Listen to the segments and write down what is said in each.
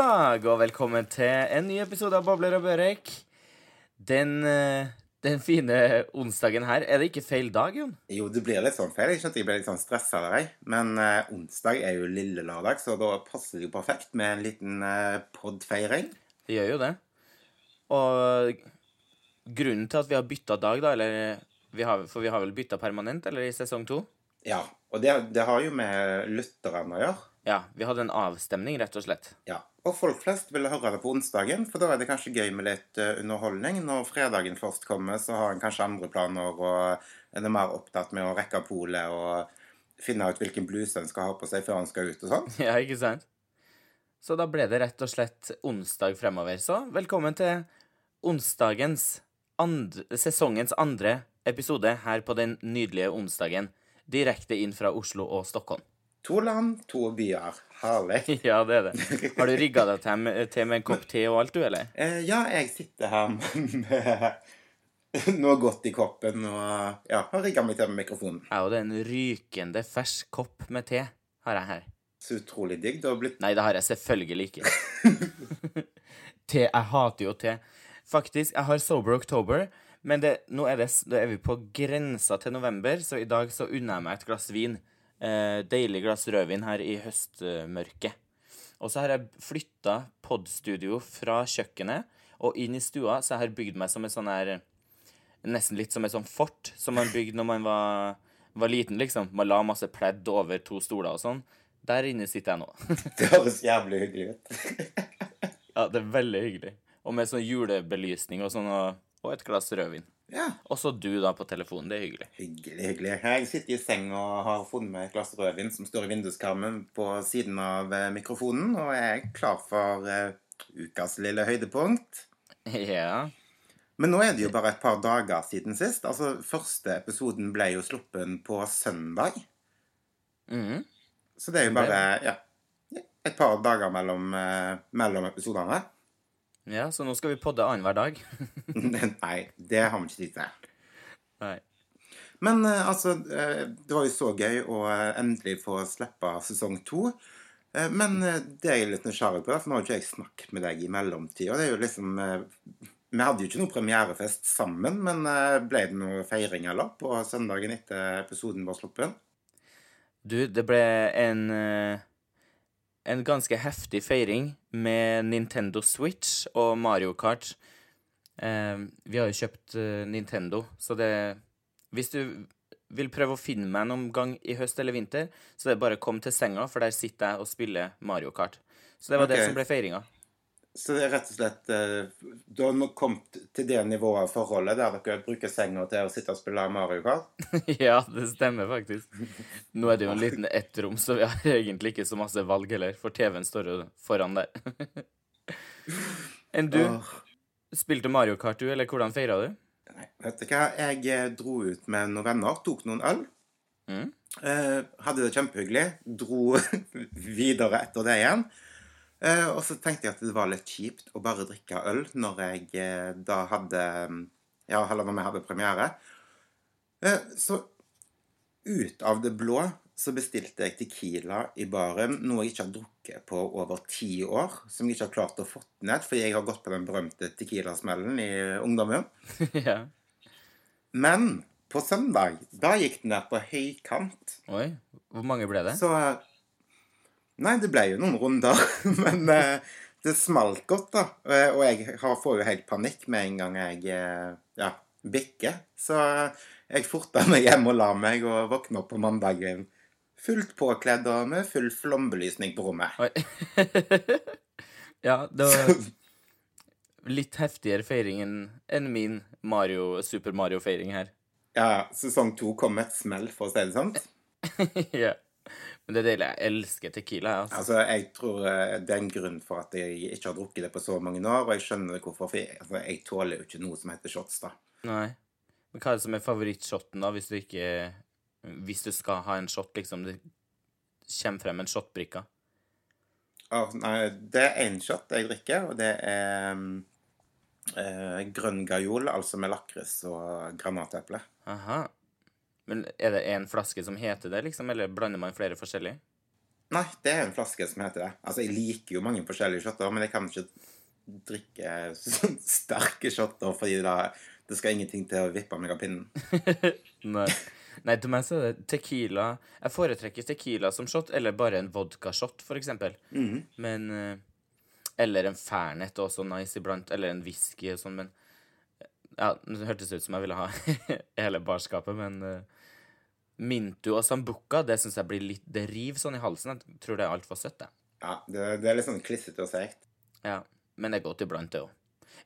onsdag, og velkommen til en ny episode av Bobler og Børek. Den, eh, den fine onsdagen her. Er det ikke feil dag, Jon? Jo, det blir litt sånn feil. Jeg skjønte jeg ble litt sånn stressa av deg. Men uh, onsdag er jo lille lørdag, så da passer det jo perfekt med en liten uh, podfeiring. Det gjør jo det. Og grunnen til at vi har bytta dag, da, eller vi har, For vi har vel bytta permanent, eller i sesong to? Ja, og det, det har jo med lytterne å gjøre. Ja, vi hadde en avstemning, rett og slett. Ja, Og folk flest ville høre det på onsdagen, for da er det kanskje gøy med litt eh, underholdning. Når fredagen først kommer, så har en kanskje andre planer og en er mer opptatt med å rekke polet og finne ut hvilken bluse en skal ha på seg før en skal ut og sånn. Ja, ikke sant? Så da ble det rett og slett onsdag fremover. Så velkommen til onsdagens and sesongens andre episode her på den nydelige onsdagen. Direkte inn fra Oslo og Stockholm. To land, to byer. Herlig. Ja, det er det. Har du rigga deg til med, til med en kopp te og alt, du, eller? Eh, ja, jeg sitter her med noe godt i koppen og ja, har rigga meg til med mikrofonen. Ja, og det er en rykende fersk kopp med te har jeg her. Så utrolig digg. Det har blitt Nei, det har jeg selvfølgelig ikke. te Jeg hater jo te. Faktisk, jeg har Sober October, men det, nå er, det, er vi på grensa til november, så i dag så unner jeg meg et glass vin. Eh, deilig glass rødvin her i høstmørket. Og så har jeg flytta podstudio fra kjøkkenet og inn i stua, så jeg har bygd meg som et sånn her Nesten litt som et sånn fort som man bygde når man var, var liten, liksom. Man la masse pledd over to stoler og sånn. Der inne sitter jeg nå. Det høres jævlig hyggelig ut. ja, det er veldig hyggelig. Og med sånn julebelysning og sånn, og, og et glass rødvin. Ja. Og så du da på telefonen. Det er hyggelig. Hyggelig, hyggelig. Jeg sitter i seng og har funnet meg et glass rødvin som står i vinduskarmen på siden av eh, mikrofonen, og jeg er klar for uh, ukas lille høydepunkt. Ja. Men nå er det jo bare et par dager siden sist. Altså, Første episoden ble jo sluppen på søndag. Mm. Så det er jo bare ja, et par dager mellom, uh, mellom episodene. Ja, så nå skal vi podde annenhver dag. Nei, det har vi ikke tid til. Nei. Men eh, altså, eh, det var jo så gøy å eh, endelig få slippe sesong to. Men det er jeg litt nysgjerrig på, for nå har ikke jeg snakket med deg i mellomtida. Det er jo liksom Vi hadde jo ikke noe premierefest sammen, men ble det noe feiring eller på søndagen etter episoden var sluppet? Du, det ble en En ganske heftig feiring med Nintendo Switch og Mario Kart. Eh, vi har jo kjøpt eh, Nintendo, så det Hvis du vil prøve å finne meg noen gang i høst eller vinter, så det er bare å komme til senga, for der sitter jeg og spiller Mario Kart. Så det var det som ble feiringa. Så det er rett og slett eh, Du har nå kommet til det nivået av forholdet der dere bruker senga til å sitte og spille Mario Kart? ja, det stemmer faktisk. Nå er det jo en liten ettrom, så vi har egentlig ikke så masse valg heller, for TV-en står jo foran der. Enn du? Spilte Mario Kart, du, eller hvordan feira du? Nei, vet du hva? Jeg eh, dro ut med noen venner, tok noen øl. Mm. Eh, hadde det kjempehyggelig. Dro videre etter det igjen. Eh, og så tenkte jeg at det var litt kjipt å bare drikke øl når jeg eh, da hadde Ja, eller når vi hadde premiere. Eh, så ut av det blå så bestilte jeg Tequila i baren, noe jeg ikke har drukket på over ti år. Som jeg ikke har klart å få ned, fordi jeg har gått på den berømte Tequila-smellen i ungdommen. ja. Men på søndag, da gikk den ned på høykant. Oi, hvor mange ble det? Så Nei, det ble jo noen runder. Men eh, det smalt godt, da. Eh, Og jeg får jo helt panikk med en gang jeg eh, ja, bikker. Så jeg forta meg hjem og la meg og våkna opp på mandagen fullt påkledd og med full flombelysning på rommet. Oi. ja, det var litt heftigere feiring enn min Mario, Super Mario-feiring her. Ja, sesong to kom med et smell, for å si det sånn. ja. Men det er deilig. Jeg elsker Tequila. Altså. Altså, jeg tror eh, det er en grunn for at jeg ikke har drukket det på så mange år, og jeg skjønner hvorfor. For jeg, altså, jeg tåler jo ikke noe som heter shots, da. Nei. Men hva er det som er favorittshoten, da, hvis du ikke Hvis du skal ha en shot, liksom? Det kommer frem en shotbrikke. Oh, nei, det er én shot jeg drikker, og det er eh, grønn gajol, altså med lakris og granateple. Aha. Men er det én flaske som heter det, liksom, eller blander man flere forskjellige? Nei, det er en flaske som heter det. Altså, jeg liker jo mange forskjellige shotter, men jeg kan ikke drikke sånn sterke shotter fordi da, det skal ingenting til å vippe meg av pinnen. Nei. Nei, til meg så er det tequila Jeg foretrekker tequila som shot, eller bare en vodka-shot, for eksempel. Men eh, Eller en Fernet er også nice iblant. Eller en whisky og sånn, men Ja, det hørtes ut som jeg ville ha hele barskapet, men eh, Mintu og Sambuca, det syns jeg blir litt Det river sånn i halsen. Jeg tror det er altfor søtt, det. Ja, det, det er litt sånn klissete og seigt. Ja. Men det er godt iblant, det òg.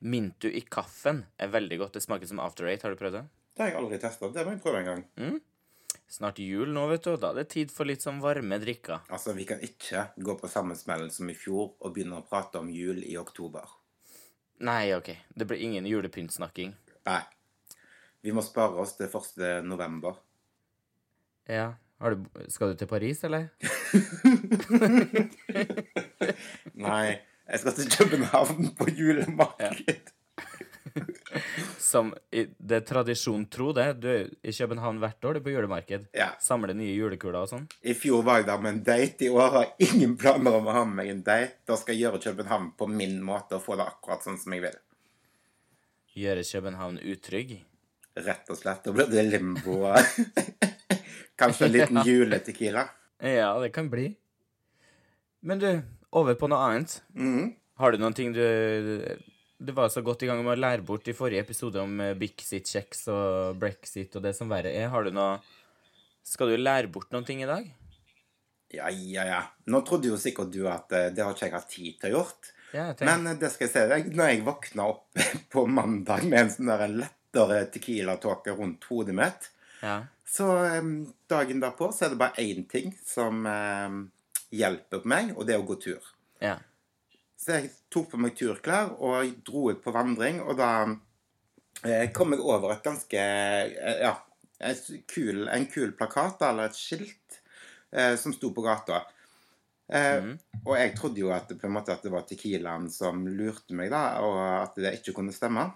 Mintu i kaffen er veldig godt. Det smaker som After Eight. Har du prøvd det? Det har jeg aldri testa. Det må jeg prøve en gang. Snart jul nå, vet du, og da er det tid for litt sånn varme drikker. Altså, vi kan ikke gå på samme smellen som i fjor og begynne å prate om jul i oktober. Nei, OK. Det blir ingen julepyntsnakking. Nei. Vi må spare oss til 1. november. Ja. Har du, skal du til Paris, eller? Nei, jeg skal til København på julemarked. Som i, Det er tradisjon tro, det. Du er i København hvert år, du er på julemarked. Ja. Samler nye julekuler og sånn. I fjor var jeg der med en date. I år har jeg ingen planer om å ha med meg en date. Da skal jeg gjøre København på min måte og få det akkurat sånn som jeg vil. Gjøre København utrygg. Rett og slett. Da blir det limbo. Kanskje en liten juletequila. Ja, det kan bli. Men du, over på noe annet. Mhm. Har du noen ting du Du var så godt i gang med å lære bort i forrige episode om eh, Bixit-kjeks og brexit og det som verre er. Har du noe Skal du lære bort noen ting i dag? Ja, ja, ja. Nå trodde jo sikkert du at eh, det har ikke jeg hatt tid til å gjort. Ja, Men eh, det skal jeg se deg. Når jeg våkna opp på mandag med en sånn der lettere tequila-tåke rundt hodet mitt, ja. Så dagen derpå så er det bare én ting som hjelper meg, og det er å gå tur. ja. Så jeg tok på meg turklær og dro ut på vandring, og da eh, kom jeg over et ganske eh, Ja, kul, en kul plakat, eller et skilt, eh, som sto på gata. Eh, Og jeg trodde jo at, måte at det var Tequilaen som lurte meg, da, og at det ikke kunne stemme.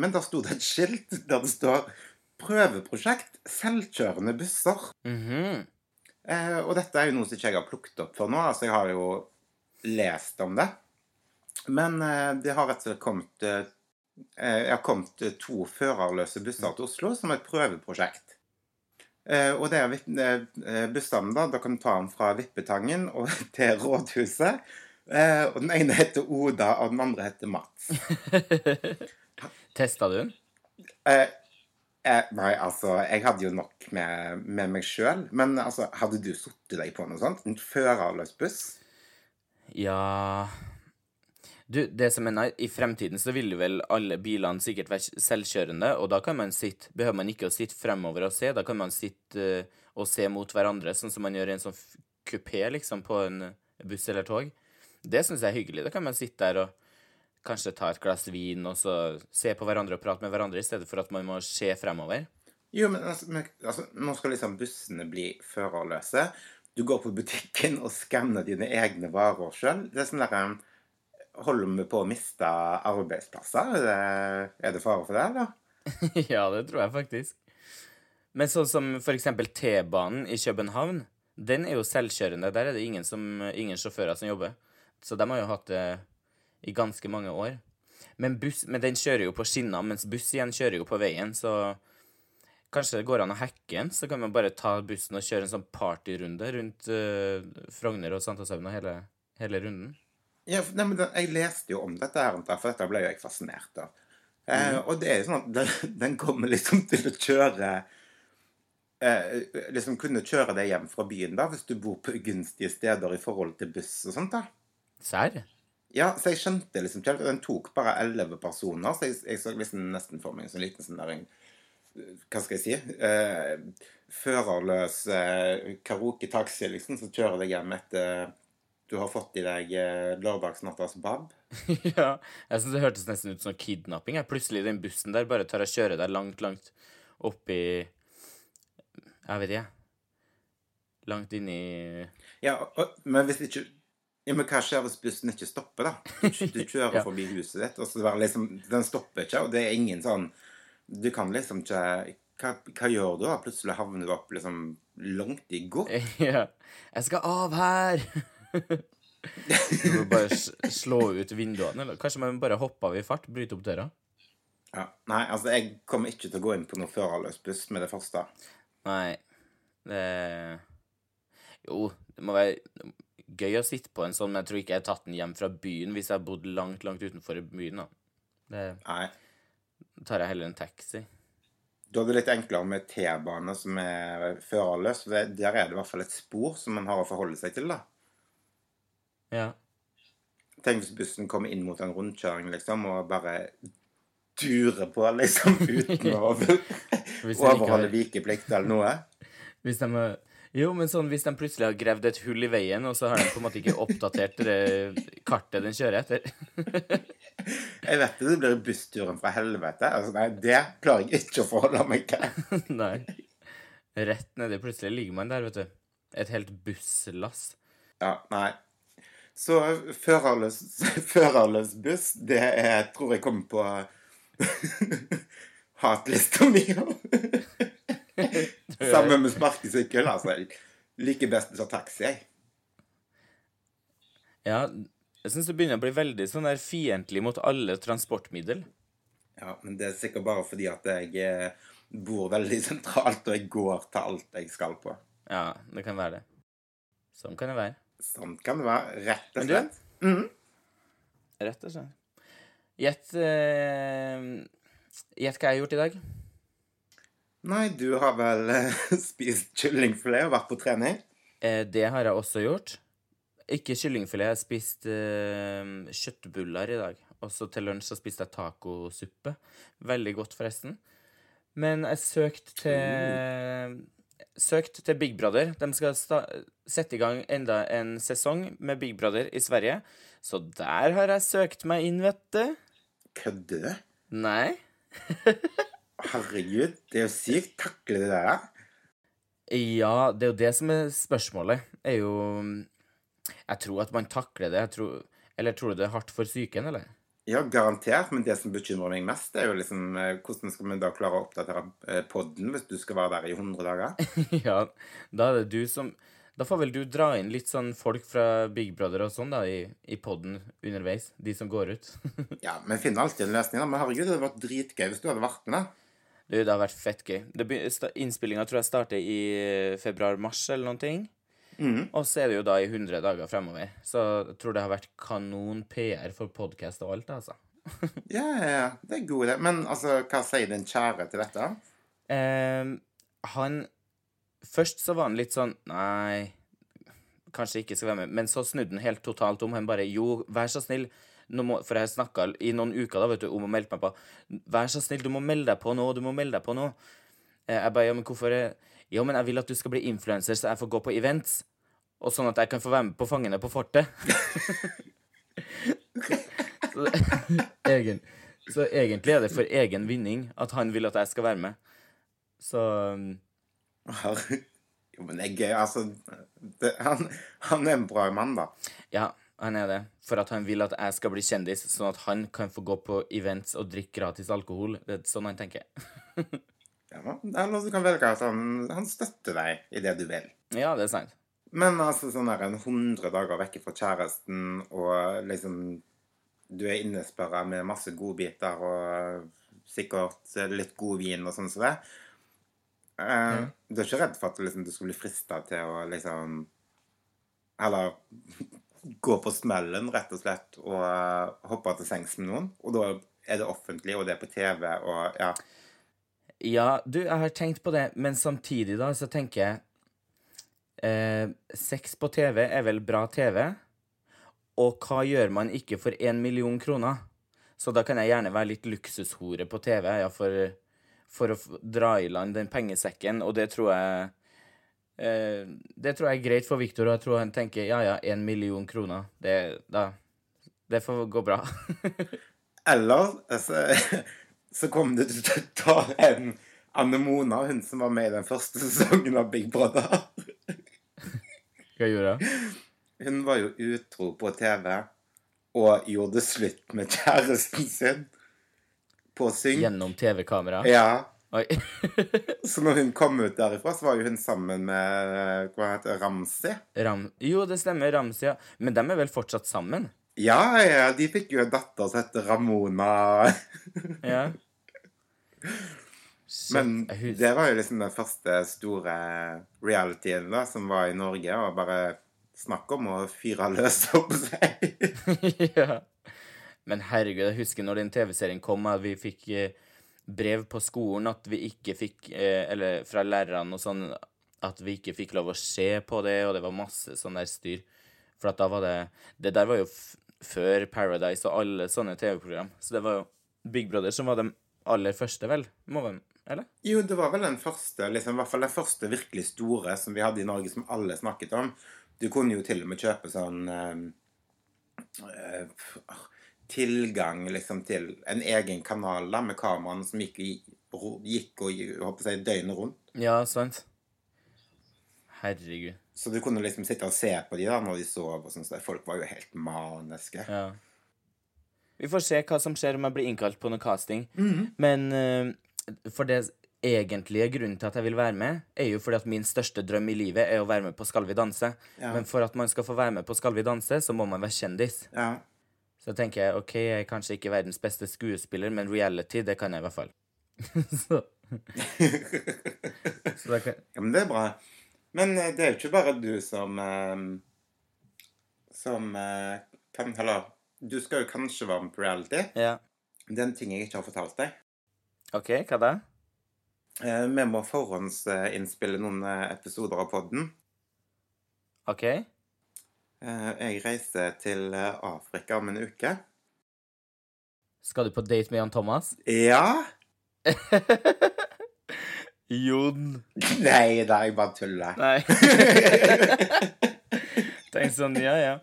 Men da sto det et skilt der det står 'Prøveprosjekt selvkjørende busser'. Mhm. Eh, og dette er jo noe som ikke jeg har plukket opp for nå. Altså, jeg har jo lest om det. Men eh, det har rett og slett kommet eh, eh, Jeg har kommet to førerløse busser til Oslo som et prøveprosjekt. Eh, og det er eh, bussene, da. Da kan du ta dem fra Vippetangen og til Rådhuset. Eh, og den ene heter Oda, og den andre heter Mats. Testa du den? Eh, eh, nei, altså, jeg hadde jo nok med, med meg sjøl. Men altså, hadde du satt deg på noe sånt? En førerløs buss? Ja Du, det som er nei, I fremtiden så vil vel alle bilene sikkert være selvkjørende, og da kan man sitte Behøver man ikke å sitte fremover og se, da kan man sitte uh, og se mot hverandre, sånn som man gjør i en sånn kupé, liksom, på en buss eller tog. Det syns jeg er hyggelig. Da kan man sitte der og kanskje ta et glass vin, og så se på hverandre og prate med hverandre, i stedet for at man må se fremover. Jo, men altså, altså, nå skal liksom bussene bli førerløse. Du går på butikken og skanner dine egne varer sjøl. Det er sånn derre Holder vi på å miste arbeidsplasser? Er det, er det fare for det, eller? ja, det tror jeg faktisk. Men sånn som for eksempel T-banen i København, den er jo selvkjørende. Der er det ingen, som, ingen sjåfører som jobber. Så de har jo hatt det i ganske mange år. Men, buss, men den kjører jo på skinner, mens buss igjen kjører jo på veien, så kanskje det går an å hacke den, så kan man bare ta bussen og kjøre en sånn partyrunde rundt uh, Frogner og Sankthanshaugen og hele, hele runden. Ja, for, nei, men det, Jeg leste jo om dette, her, for dette ble jo jeg fascinert av. Eh, og det er jo sånn at den, den kommer liksom til å kjøre eh, Liksom kunne kjøre deg hjem fra byen da, hvis du bor på ugunstige steder i forhold til buss og sånt. da. Serr? Ja, så jeg skjønte liksom ikke Den tok bare elleve personer, så jeg, jeg så liksom nesten for meg en sånn liten sånn der Hva skal jeg si? Eh, førerløs eh, karaoke-taxi, liksom, som kjører deg hjem etter du har fått i deg eh, lørdagsnattas bab. ja. Jeg syns det hørtes nesten ut som kidnapping. Jeg. Plutselig den bussen der bare tar og kjører deg langt, langt opp i Jeg vet ikke. Langt inn i Ja, og, men hvis ikke ja, men hva skjer hvis bussen ikke stopper, da? Du, du kjører Ja. forbi huset ditt, og så bare liksom Den stopper ikke, og det er ingen sånn Du kan liksom ikke hva, hva gjør du da? Plutselig havner du opp liksom langt i går. Ja. Jeg skal av her! Du må bare slå ut vinduene, eller kanskje man bare hopper av i fart, bryte opp døra? Ja. Nei, altså, jeg kommer ikke til å gå inn på noe førerløs buss med det første. Nei. Det Jo, det må være gøy å sitte på en sånn, men jeg tror ikke jeg har tatt den hjem fra byen hvis jeg har bodd langt, langt utenfor byen. da. Det Nei. tar jeg heller en taxi. Da er det litt enklere med T-bane som er førerløs. Der er det i hvert fall et spor som man har å forholde seg til, da. Ja. Tenk hvis bussen kommer inn mot en rundkjøring, liksom, og bare durer på, liksom, uten å overholde vikeplikt eller noe. Hvis de har Jo, men sånn hvis de plutselig har gravd et hull i veien, og så har de på en måte ikke oppdatert det kartet den kjører etter. Jeg vet det, det blir bussturen fra helvete. Altså, nei, det klarer jeg ikke å forholde meg til. Nei. Rett nedi. Plutselig ligger man der, vet du. Et helt busslass. Ja, nei. Så førerløs, førerløs buss, det er, tror jeg kommer på hatlista mi. Sammen med sparkesykkel. Altså, Like best som ta taxi. Ja, jeg syns du begynner å bli veldig sånn der fiendtlig mot alle transportmiddel. Ja, men det er sikkert bare fordi at jeg eh, bor veldig sentralt, og jeg går til alt jeg skal på. Ja, det kan være det. Sånn kan det være. Sånn kan det være, rett og slett. Mm. Mhm. Rett og slett. Gjett eh, Gjett hva jeg har gjort i dag. Nei, du har vel eh, spist kyllingfilet og vært på trening? Eh, det har jeg også gjort. Ikke kyllingfilet. Jeg har spist eh, kjøttbuller i dag. Også til lunsj så spiste jeg tacosuppe. Veldig godt, forresten. Men jeg søkte til Søkt til Big Brother. De skal sette i gang enda en sesong med Big Brother i Sverige. Så der har jeg søkt meg inn, vet du. Kødder du? Nei. Herregud, det er jo sykt. Takle det der. Ja, det er jo det som er spørsmålet. Er jo Jeg tror at man takler det. Tror, eller tror du det er hardt for psyken, eller? Ja, garantert. Men det som bekymrer meg mest, er jo liksom eh, hvordan skal vi da klare å oppdatere eh, podden hvis du skal være der i 100 dager? ja, da er det du som Da får vel du dra inn litt sånn folk fra Big Brother og sånn da, i, i podden underveis. De som går ut. Ja, vi finner alltid en løsning. da. Men herregud, det hadde vært dritgøy hvis du hadde vært med. da. Du, det har vært fett gøy. Innspillinga tror jeg starter i februar-mars eller noen ting. Mm. Og så er det jo da i 100 dager fremover. Så jeg tror det har vært kanon PR for podkast og alt, altså. Ja, ja, ja. Det er god idé. Men altså, hva sier din kjære til dette? Eh, han Først så var han litt sånn Nei, kanskje ikke skal være med. Men så snudde han helt totalt om. Han bare Jo, vær så snill. Må, for jeg snakka i noen uker da, vet du, om å melde meg på. Vær så snill, du må melde deg på nå. Du må melde deg på nå. Eh, Jeg bare Ja, men hvorfor er- Jo, men jeg vil at du skal bli influenser, så jeg får gå på events. Og sånn at jeg kan få være med på Fangene på fortet. så, egen, så egentlig er det for egen vinning at han vil at jeg skal være med. Så um, Jo, men det er gøy. Altså, det, han, han er en bra mann, da. Ja, han er det. For at han vil at jeg skal bli kjendis, sånn at han kan få gå på events og drikke gratis alkohol. Det er sånn han tenker. Ja, noe som kan velge at han, han støtter deg i det du vil. Ja, det er sant. Men altså sånn der en 100 dager vekke fra kjæresten, og liksom Du er innesperra med masse godbiter og sikkert litt god vin og sånn som det. Eh, Du er ikke redd for at liksom, du skal bli frista til å liksom Eller gå på smellen, rett og slett, og eh, hoppe til sengs med noen? Og da er det offentlig, og det er på TV, og ja. Ja, du, jeg har tenkt på det, men samtidig da, så tenker jeg eh, Sex på TV er vel bra TV? Og hva gjør man ikke for én million kroner? Så da kan jeg gjerne være litt luksushore på TV, ja, for, for å dra i land den pengesekken, og det tror jeg eh, Det tror jeg er greit for Victor, og jeg tror han tenker ja, ja, én million kroner, det, da, det får gå bra. Eller så, så kom det til å ta en Anne Mona, hun som var med i den første sesongen av Big Brother. Hva gjorde hun? Hun var jo utro på TV og gjorde slutt med kjæresten sin på syng. Gjennom TV-kamera? Ja. Så når hun kom ut derifra, så var jo hun sammen med hva heter det, Ramsi. Ram jo, det stemmer. Ramsi, ja. Men de er vel fortsatt sammen? Ja, ja, de fikk jo en datter som heter Ramona. Ja. Så, Men det var jo liksom den første store realityen da, som var i Norge, og bare snakk om å fyre løs opp seg. ja. Men herregud, jeg husker når den TV-serien kom, at vi fikk eh, brev på skolen at vi ikke fikk eh, Eller fra lærerne og sånn, at vi ikke fikk lov å se på det, og det var masse sånn der styr. For at da var det Det der var jo før Paradise og alle sånne TV-program. Så det var jo Big Brother som var de aller første, vel? Må vi, eller? Jo, det var vel den første, liksom, i hvert fall den første virkelig store som vi hadde i Norge, som alle snakket om. Du kunne jo til og med kjøpe sånn øh, eh, Tilgang liksom til en egen kanal da, med kameraene som gikk, gikk og håper jeg, døgnet rundt. Ja, sant. Herregud. Så du kunne liksom sitte og se på de da når de sov. og sånn, så Folk var jo helt maniske. Ja. Vi får se hva som skjer om jeg blir innkalt på noe casting. Men eh, for det egentlige grunnen til at jeg vil være med, er jo fordi at min største drøm i livet er å være med på Skal vi danse. Ja. Men for at man skal få være med på Skal vi danse, så må man være kjendis. Ja. Så tenker jeg OK, jeg er kanskje ikke verdens beste skuespiller, men reality, det kan jeg i hvert fall. så Så kan ja, men det er bra. Men eh, det er jo ikke bare du som eh, Som eh, kan Eller du skal jo kanskje være med på reality. Ja. Det er en ting jeg ikke har fortalt deg. OK, hva da? Eh, Vi må forhåndsinnspille noen episoder av podden. OK? Eh, Jeg reiser til eh, Afrika om en uke. Skal du på date med Jan Thomas? Ja? Jon. Nei da, jeg bare tuller. Nei. Tenk sånn, ja, ja.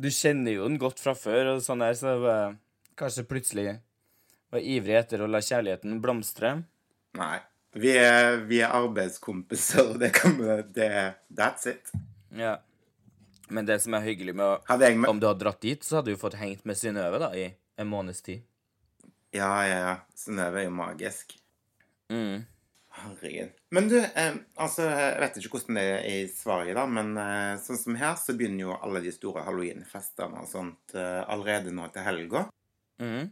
Du kjenner jo den godt fra før, og sånn der, så uh, kanskje plutselig var ivrig etter å la kjærligheten blomstre. Nei. Vi er, vi er arbeidskompiser, og det kan vi det, That's it. Ja. Men det som er hyggelig med å med Om du hadde dratt dit, så hadde du fått hengt med Synnøve da, i en måneds tid. Ja, ja, ja. Synnøve er jo magisk. Mm. Herregud. Men du, eh, altså, jeg vet ikke hvordan det er i Sverige, da, men eh, sånn som her, så begynner jo alle de store halloweenfestene og sånt eh, allerede nå til helga. Mm.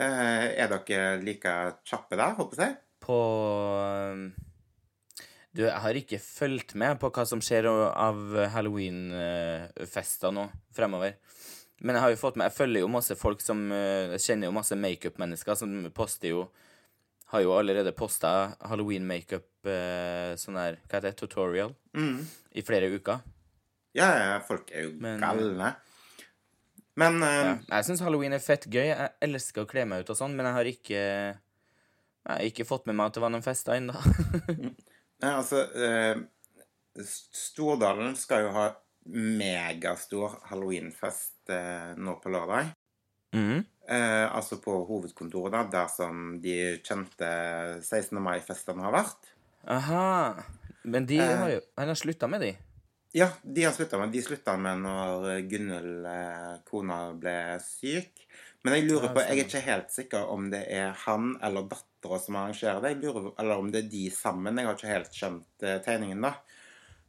Eh, er dere like kjappe der, håper jeg? På Du, jeg har ikke fulgt med på hva som skjer av halloween-fester nå fremover. Men jeg har jo fått med Jeg følger jo masse folk som eh, Jeg kjenner jo masse makeup-mennesker som poster jo Har jo allerede posta halloween-makeup eh, sånn her Hva heter det? Tutorial Mm. i flere uker. Ja, ja, folk er jo Men, galne. Men uh, Ja. Jeg syns halloween er fett gøy. Jeg elsker å kle meg ut og sånn, men jeg har ikke Jeg har ikke fått med meg at det var noen fester ennå. Ja, altså eh, Stordalen skal jo ha megastor halloweenfest eh, nå på lørdag. mm. Eh, altså på hovedkontoret, da, der som de kjente 16. mai-festene har vært. Aha. Men de Eh. har jo Han har slutta med de. Ja, de har slutta med De slutta med når Gunhild, eh, kona, ble syk. Men jeg lurer på, jeg er ikke helt sikker om det er han eller dattera som arrangerer det. Lurer, eller om det er de sammen. Jeg har ikke helt skjønt uh, tegningen, da.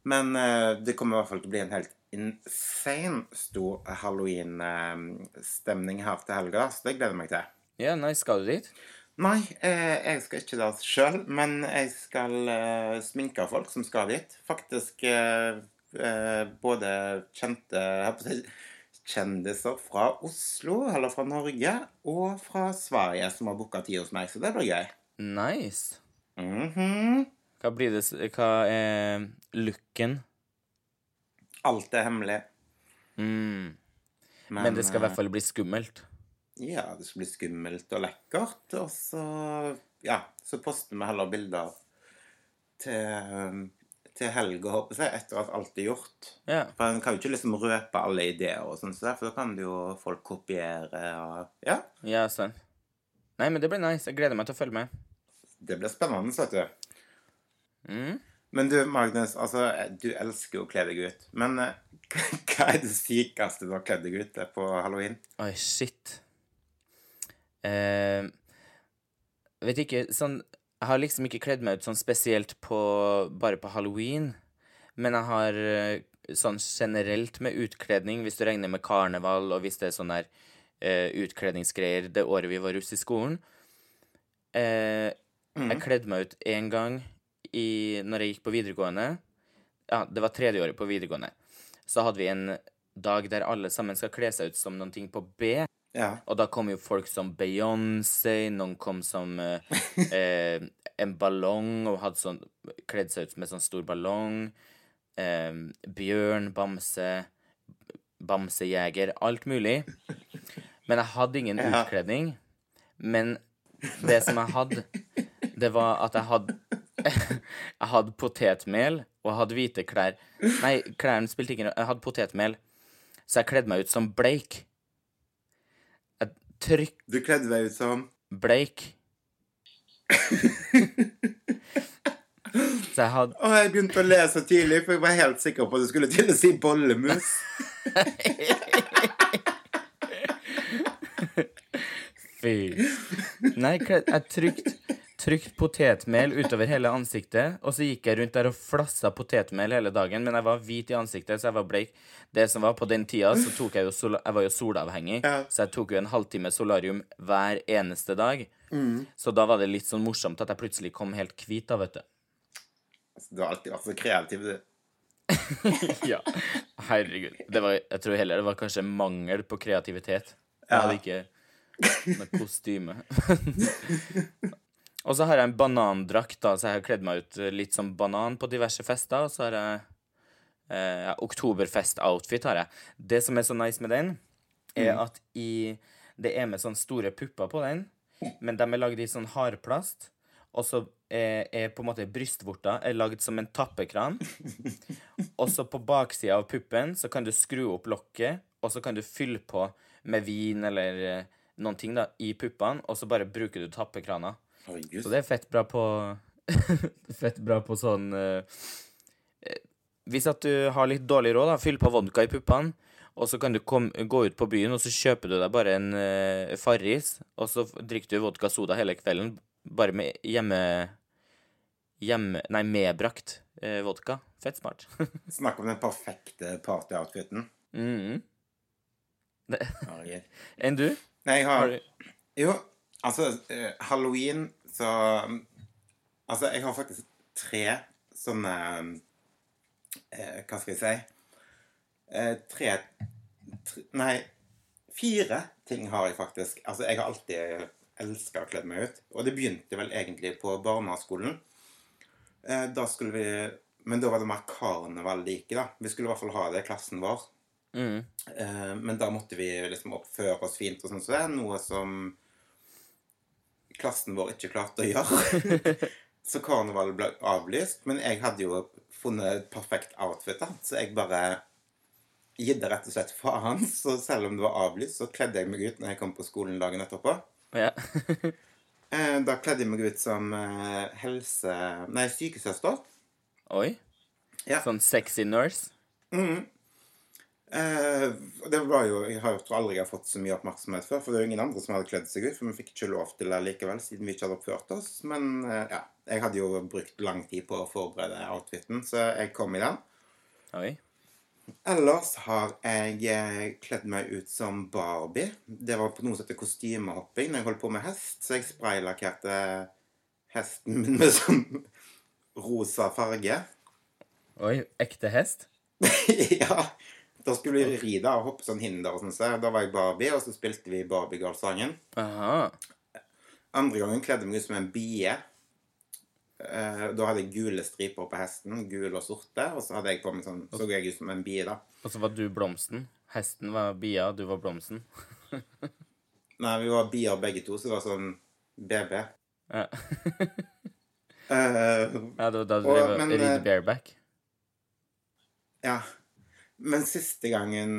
Men uh, det kommer i hvert fall til å bli en helt insane stor halloween-stemning her til helga, så det gleder jeg meg til. Ja, nei, skal du dit? Nei, eh, jeg skal ikke dit sjøl, men jeg skal eh, sminke folk som skal dit. Faktisk eh, eh, både kjente kjendiser fra Oslo, eller fra Norge, og fra Sverige som har booka tid hos meg, så det blir gøy. Nice. Mhm. Hva blir det Hva er looken? Alt er hemmelig. Mm. Men det skal i hvert fall bli skummelt. eh, Ja, det skal bli skummelt og lekkert, og så Ja, så poster vi heller bilder til, til helga, håper jeg, etter at alt er gjort. Ja. For en kan jo ikke liksom røpe alle ideer og sånn, så derfor kan det jo folk kopiere og Ja. Ja, sant. Nei, men det blir nice. Jeg gleder meg til å følge med. Det blir spennende, vet du. Mm. Men du, Magnus, altså, du elsker jo å kle deg ut. Men eh, hva er det sykeste du har kledd deg ut på halloween? Oi, shit. Eh, vet ikke Sånn Jeg har liksom ikke kledd meg ut sånn spesielt på bare på halloween, men jeg har eh, sånn generelt med utkledning, hvis du regner med karneval, og hvis det er sånn der uh, utkledningsgreier det året vi var russ i skolen. Eh, Jeg kledde meg ut én gang i, når jeg gikk på videregående. Ja, det var tredje året på videregående. Så hadde vi en dag der alle sammen skal kle seg ut som noen ting på B. Ja. Og da kom jo folk som Beyoncé, noen kom som eh, eh, en ballong og hadde sånn kledd seg ut med sånn stor ballong. Eh, bjørn, bamse, bamsejeger, alt mulig. Men jeg hadde ingen Ja. utkledning. Men det som jeg hadde, det var at jeg hadde Jeg hadde potetmel, og jeg hadde hvite klær. Nei, klærne spilte ingen rolle. Jeg hadde potetmel, så jeg kledde meg ut som Blake. Trykk Du kledde deg ut som Bleik. Så jeg hadde Å, jeg begynte å le så tidlig, for jeg var helt sikker på at du skulle til å si bollemus. Fy. Nei, jeg trykt, trykt potetmel utover hele ansiktet, og så gikk jeg rundt der og flassa potetmel hele dagen, men jeg var hvit i ansiktet, så jeg var bleik. Det som var på den tida, så tok jeg jo sol Jeg var jo solavhengig, Ja. så jeg tok jo en halvtime solarium hver eneste dag. Så da var det litt sånn morsomt at jeg plutselig kom helt hvit, da, vet du. Altså, du har alltid vært så kreativ, du. Ja, herregud. Det var, jeg tror heller det var kanskje mangel på kreativitet. Jeg hadde ikke noe kostyme. og så har jeg en banandrakt, da, så jeg har kledd meg ut litt som banan på diverse fester. Og så har jeg eh, oktoberfest-outfit. har jeg. Det som er så nice med den, er at i Det er med sånne store pupper på den, men de er lagd i sånn hardplast. Og så er, er på en måte brystvorta er lagd som en tappekran. Og så på baksida av puppen så kan du skru opp lokket, og så kan du fylle på med vin eller eh, noen ting da, i puppene, og så bare bruker du tappekrana. Herregud. Så det er fett bra på Fett bra på sånn eh, Hvis at du har litt dårlig råd, da, fyll på vodka i puppene, og så kan du kom, gå ut på byen, og så kjøper du deg bare en uh, Farris, og så drikker du vodka soda hele kvelden, bare med hjemme... Hjemme... Nei, medbrakt uh, vodka. Fett smart. Snakk om den perfekte partyoutfiten. mm. -hmm. Enn du? Nei, jeg Har har du Jo, altså eh, Halloween, så Altså, jeg har faktisk tre sånne eh, Hva skal jeg si eh, Tre, tre Nei, fire ting har jeg faktisk. Altså, jeg har alltid elska å kle meg ut. Og det begynte vel egentlig på barneskolen. Eh, da skulle vi Men da var det mer karneval like, da. Vi skulle i hvert fall ha det i klassen vår. mm. Eh, men da måtte vi liksom oppføre oss fint og sånn så det noe som klassen vår ikke klarte å gjøre. så karnevalet ble avlyst. Men jeg hadde jo funnet et perfekt outfit, da. Så jeg bare gidde rett og slett faen. Så selv om det var avlyst, så kledde jeg meg ut når jeg kom på skolen dagen etterpå. Ja. Eh, da kledde jeg meg ut som eh, helse... Nei, sykesøster. Oi. Ja. Sånn sexy nurse. Eh, det var jo, Jeg har tror aldri jeg har fått så mye oppmerksomhet før, for det er jo ingen andre som hadde kledd seg ut. For vi fikk ikke lov til det likevel, siden vi ikke hadde oppført oss. Men uh, ja, jeg hadde jo brukt lang tid på å forberede outfiten, så jeg kom i den. Oi. Ellers har jeg eh, kledd meg ut som Barbie. Det var på noe som heter kostymehopping når jeg holdt på med hest. Så jeg spraylakkerte hesten min med sånn rosa farge. Oi, ekte hest? ja. Da skulle vi ri da og hoppe sånn hinder og sånn. Så da var jeg Barbie, og så spilte vi Barbie Girl-sangen. Aha. Andre gangen kledde jeg meg ut som en bie. Eh, Da hadde jeg gule striper på hesten. Gule og sorte. Og så hadde jeg på meg sånn, så jeg ut som en bie, da. Og så var du blomsten. Hesten var bia, du var blomsten. Nei, vi var bier begge to, så det var sånn BB. Ja, uh, ja det var da du drev og ridde eh, bareback. ja. Men siste gangen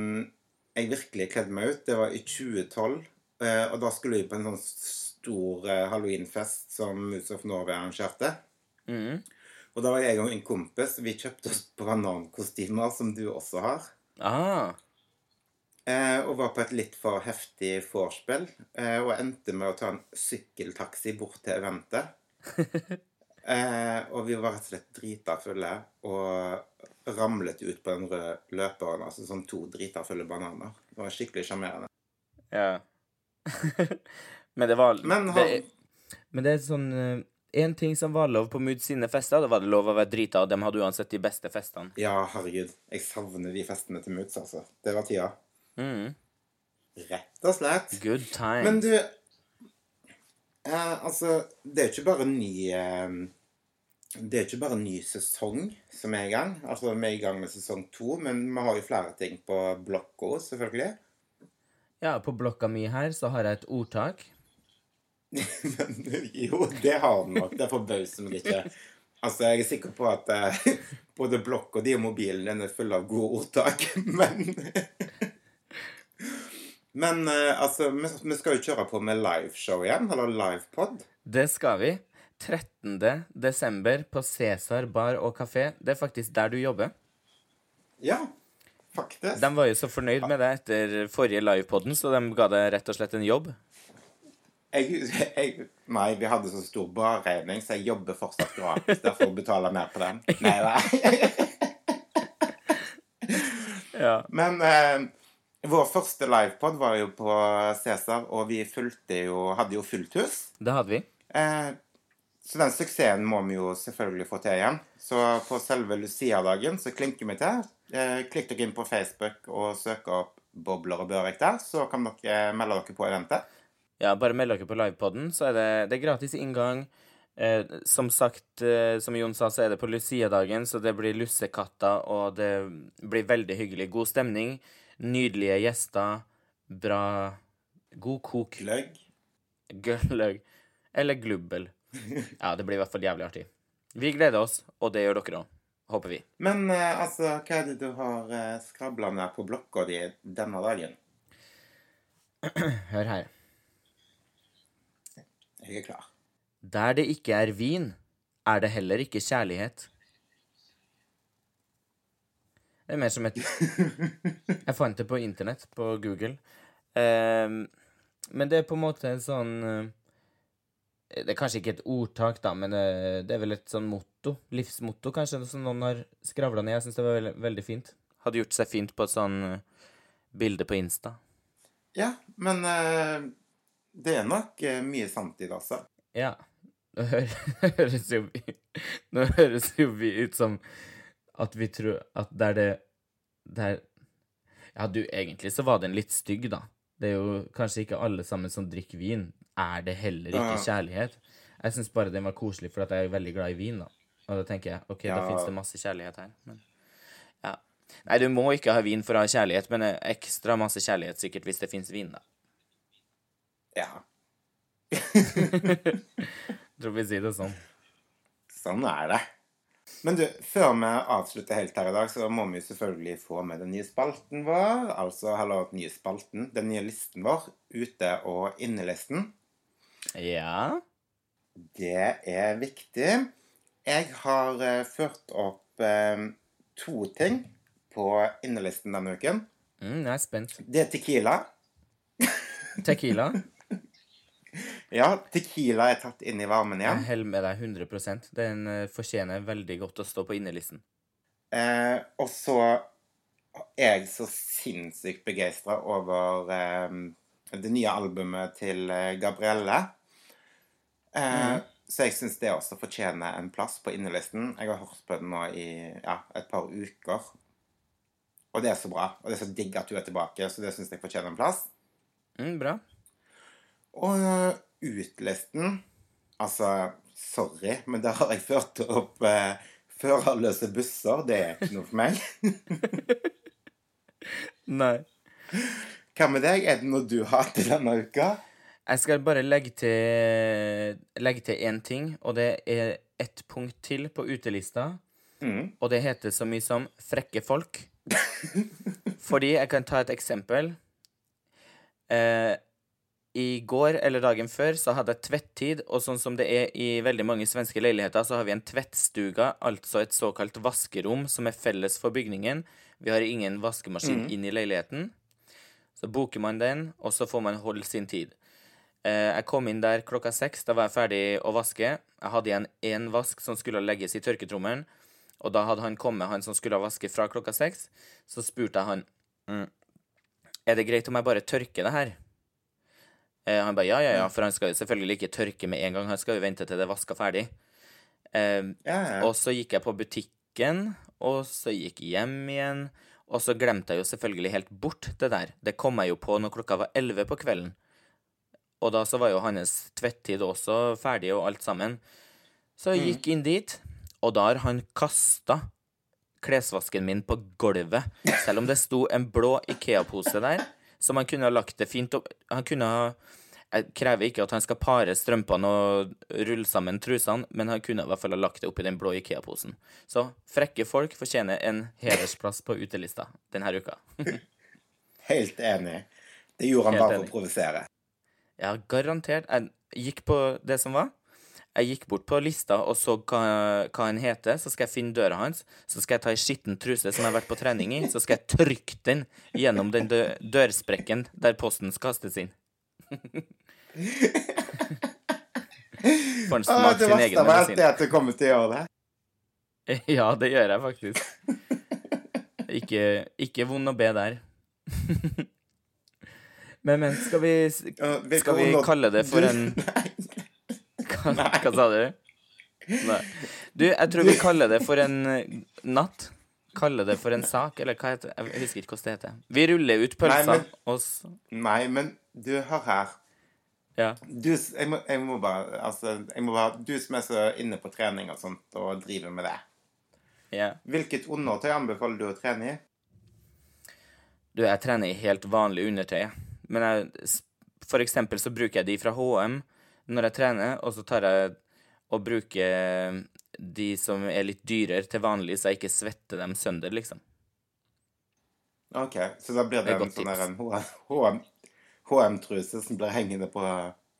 jeg virkelig kledde meg ut, det var i 2012. eh, Og da skulle vi på en sånn stor eh, halloweenfest som Moose of Norway arrangerte. Mm. Og da var jeg og en kompis Vi kjøpte oss banankostymer, som du også har. Aha. Eh, og var på et litt for heftig vorspiel. Eh, og endte med å ta en sykkeltaxi bort til eventet. Eh, og vi var rett og slett drita fulle og ramlet ut på den røde løperen. Altså sånn to drita fulle bananer. Det var skikkelig sjarmerende. Ja. men det var Men det, han er- men det er sånn En ting som var lov på Mood sine fester, da var det lov å være drita, og dem hadde uansett de beste festene. Ja, herregud. Jeg savner de festene til Moods, altså. Det var tida. Mm. Rett og slett. Good time. Men du eh, Altså, det er jo ikke bare ny eh, Det er ikke bare ny sesong som er i gang. Altså, Vi er i gang med sesong to, men vi har jo flere ting på blokka, selvfølgelig. Ja, på blokka mi her så har jeg et ordtak. Jo, det har du nok. Det forbauser meg ikke. Altså, Jeg er sikker på at eh, både blokka og og mobilen din er full av gode ordtak, men Men eh, altså, vi, vi skal jo kjøre på med liveshow igjen, eller livepod. Det skal vi. 13. desember på Cæsar bar og kafé. Det er faktisk der du jobber. Ja, faktisk. De var jo så fornøyd med deg etter forrige livepodden, så de ga deg rett og slett en jobb. Jeg, jeg, nei, vi hadde så stor barregning, så jeg jobber fortsatt gratis derfor betaler jeg mer på den. Nei, nei. Ja. Men eh, vår første livepod var jo på Cæsar, og vi fulgte jo, hadde jo fullt hus. Det hadde vi. Eh, så den suksessen må vi jo selvfølgelig få til igjen. Så på selve Lucia-dagen så klinker vi til. Eh, klikk dere inn på Facebook og søk opp Bobler og Børek der, så kan dere melde dere på eventet. Ja, bare meld dere på livepodden, så er det, det er gratis inngang. Eh, som sagt, eh, som Jon sa, så er det på Lucia-dagen, så det blir lussekatter, og det blir veldig hyggelig. God stemning, nydelige gjester, bra God kok. Gløgg. Gløgg. Eller glubbel. Ja, det blir i hvert fall jævlig artig. Vi gleder oss, og det gjør dere òg. Håper vi. Men eh, altså, hva er det du har eh, skrabla med på blokka di denne dagen? Hør her. Jeg er klar. Der det ikke er vin, er det heller ikke kjærlighet. Det er mer som et Jeg fant det på internett, på Google. Ehm, men det er på en måte en sånn eh, Det er kanskje ikke et ordtak, da, men det, det er vel et sånn motto. Livsmotto, kanskje, som noen har skravla ned. Jeg syns det var veldig, veldig fint. Hadde gjort seg fint på et sånn eh, bilde på Insta. Ja, men eh, det er nok eh, mye sant i det, altså. Ja. Nå høres jo vi Nå høres jo vi ut som at vi tror at det er det der Ja, du, egentlig så var den litt stygg, da. Det er jo kanskje ikke alle sammen som drikker vin. Er det heller ikke kjærlighet? Jeg syns bare den var koselig, for jeg er veldig glad i vin, da. Og da tenker jeg OK, da Ja. fins det masse kjærlighet her. Men ja. Nei, du må ikke ha vin for å ha kjærlighet, men eh, ekstra masse kjærlighet sikkert hvis det fins vin, da. Ja, Tror vi sier det sånn. sånn er det. Men du, før vi avslutter helt her i dag, så må vi selvfølgelig få med den nye spalten vår. Altså, eller den nye spalten, den nye listen vår, ute- og innelisten. Ja. Det er viktig. Jeg har eh, ført opp eh, to ting på innelisten denne uken. Mm, jeg er spent. Det er Tequila. Tequila. Ja, Tequila er tatt inn i varmen igjen. Jeg holder med deg 100 Den eh, fortjener veldig godt å stå på innelisten. Eh, og så er jeg så sinnssykt begeistra over eh, det nye albumet til eh, Gabrielle. Eh, Så jeg syns det også fortjener en plass på innelisten. Jeg har hørt på den nå i ja, et par uker. Og det er så bra. Og det er så digg at du er tilbake, så det syns jeg fortjener en plass. Mm, bra. Og eh, utlisten Altså, sorry, men der har jeg ført opp eh, førerløse busser. Det er ikke noe for meg. Nei. Hva med deg? Er det noe du har til denne uka? Jeg skal bare legge til Legge til én ting, og det er ett punkt til på utelista. Mm. Og det heter så mye som 'frekke folk'. Fordi jeg kan ta et eksempel. Eh, I går eller dagen før så hadde jeg tvettid, og sånn som det er i veldig mange svenske leiligheter, så har vi en tvettstuga, altså et såkalt vaskerom som er felles for bygningen. Vi har ingen vaskemaskin inn i leiligheten. Så booker man den, og så får man holde sin tid. Eh, jeg kom inn der klokka seks. Da var jeg ferdig å vaske. Jeg hadde igjen én vask som skulle legges i tørketrommelen. Og da hadde han kommet, han som skulle vaske fra klokka seks. Så spurte jeg han mm, Er det greit om jeg bare tørker det her. Eh, han ba ja, ja, ja, for han skal jo selvfølgelig ikke tørke med en gang. Han skal jo vente til det er vaska ferdig. Eh, Ja, ja. og så gikk jeg på butikken, og så gikk jeg hjem igjen. Og så glemte jeg jo selvfølgelig helt bort det der. Det kom jeg jo på når klokka var elleve på kvelden. Og da så var jo hans tvettid også ferdig og alt sammen. Så jeg gikk inn dit, og da har han kasta klesvasken min på gulvet. Selv om det sto en blå Ikea-pose der, som han kunne ha lagt det fint opp Han kunne ha Jeg krever ikke at han skal pare strømpene og rulle sammen trusene, men han kunne i hvert fall ha lagt det oppi den blå Ikea-posen. Så frekke folk fortjener en hedersplass på utelista denne uka. Helt enig. Det gjorde han Helt bare for å provosere. Ja, garantert. Jeg gikk på det som var. Jeg gikk bort på lista og så hva, hva han heter. Så skal jeg finne døra hans. Så skal jeg ta ei skitten truse som jeg har vært på trening i. Så skal jeg trykke den gjennom den dø dørsprekken der posten skal kastes inn. Får han egen medisin. det verste av alt er at du kommer til å gjøre det. Ja, det gjør jeg faktisk. Ikke, ikke vond å be der. Men, men, skal vi, skal vi kalle det for en Hva, hva sa du? Nei. Du, jeg tror vi kaller det for en eh, natt. Kaller det for en sak, eller hva heter det? Jeg husker ikke hvordan det heter. Vi ruller ut pølsa, Nei, men- og Nei, men du, hør her. Ja. Du, jeg, må, jeg må bare Altså, jeg må bare Du som er så inne på trening og sånt, og driver med det. ja. Hvilket undertøy anbefaler du å trene i? Du, jeg trener i helt vanlig undertøy. Men jeg, for eksempel så bruker jeg de fra HM når jeg trener, og så tar jeg og bruker de som er litt dyrere til vanlig, så jeg ikke svetter dem sønder, liksom. OK, så da blir Det det en sånn HM HM-truse som blir hengende på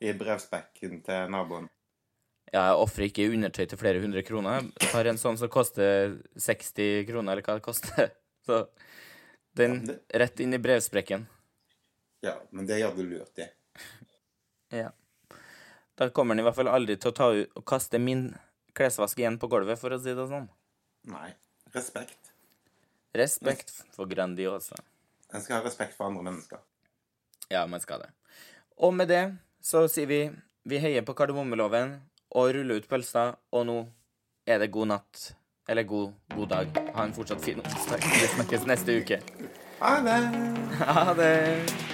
i brevspekken til naboen. Ja, jeg ofrer ikke undertøy til flere hundre kroner. Jeg tar en sånn som koster 60 kroner, eller hva det koster. Så den Ja, det- rett inn i brevsprekken. Ja, men det gjør du lurt i. Ja. Da kommer den i hvert fall aldri til å ta ut og kaste min klesvask igjen på gulvet, for å si det sånn. Nei. Respekt. Respekt for Grandiosa. En skal ha respekt for andre mennesker. Ja, man skal det. Og med det så sier vi vi heier på kardemommeloven og ruller ut pølsa, og nå er det god natt. Eller god, god dag. Ha en fortsatt fin onsdag. Vi snakkes neste uke. Ha det! Ha det!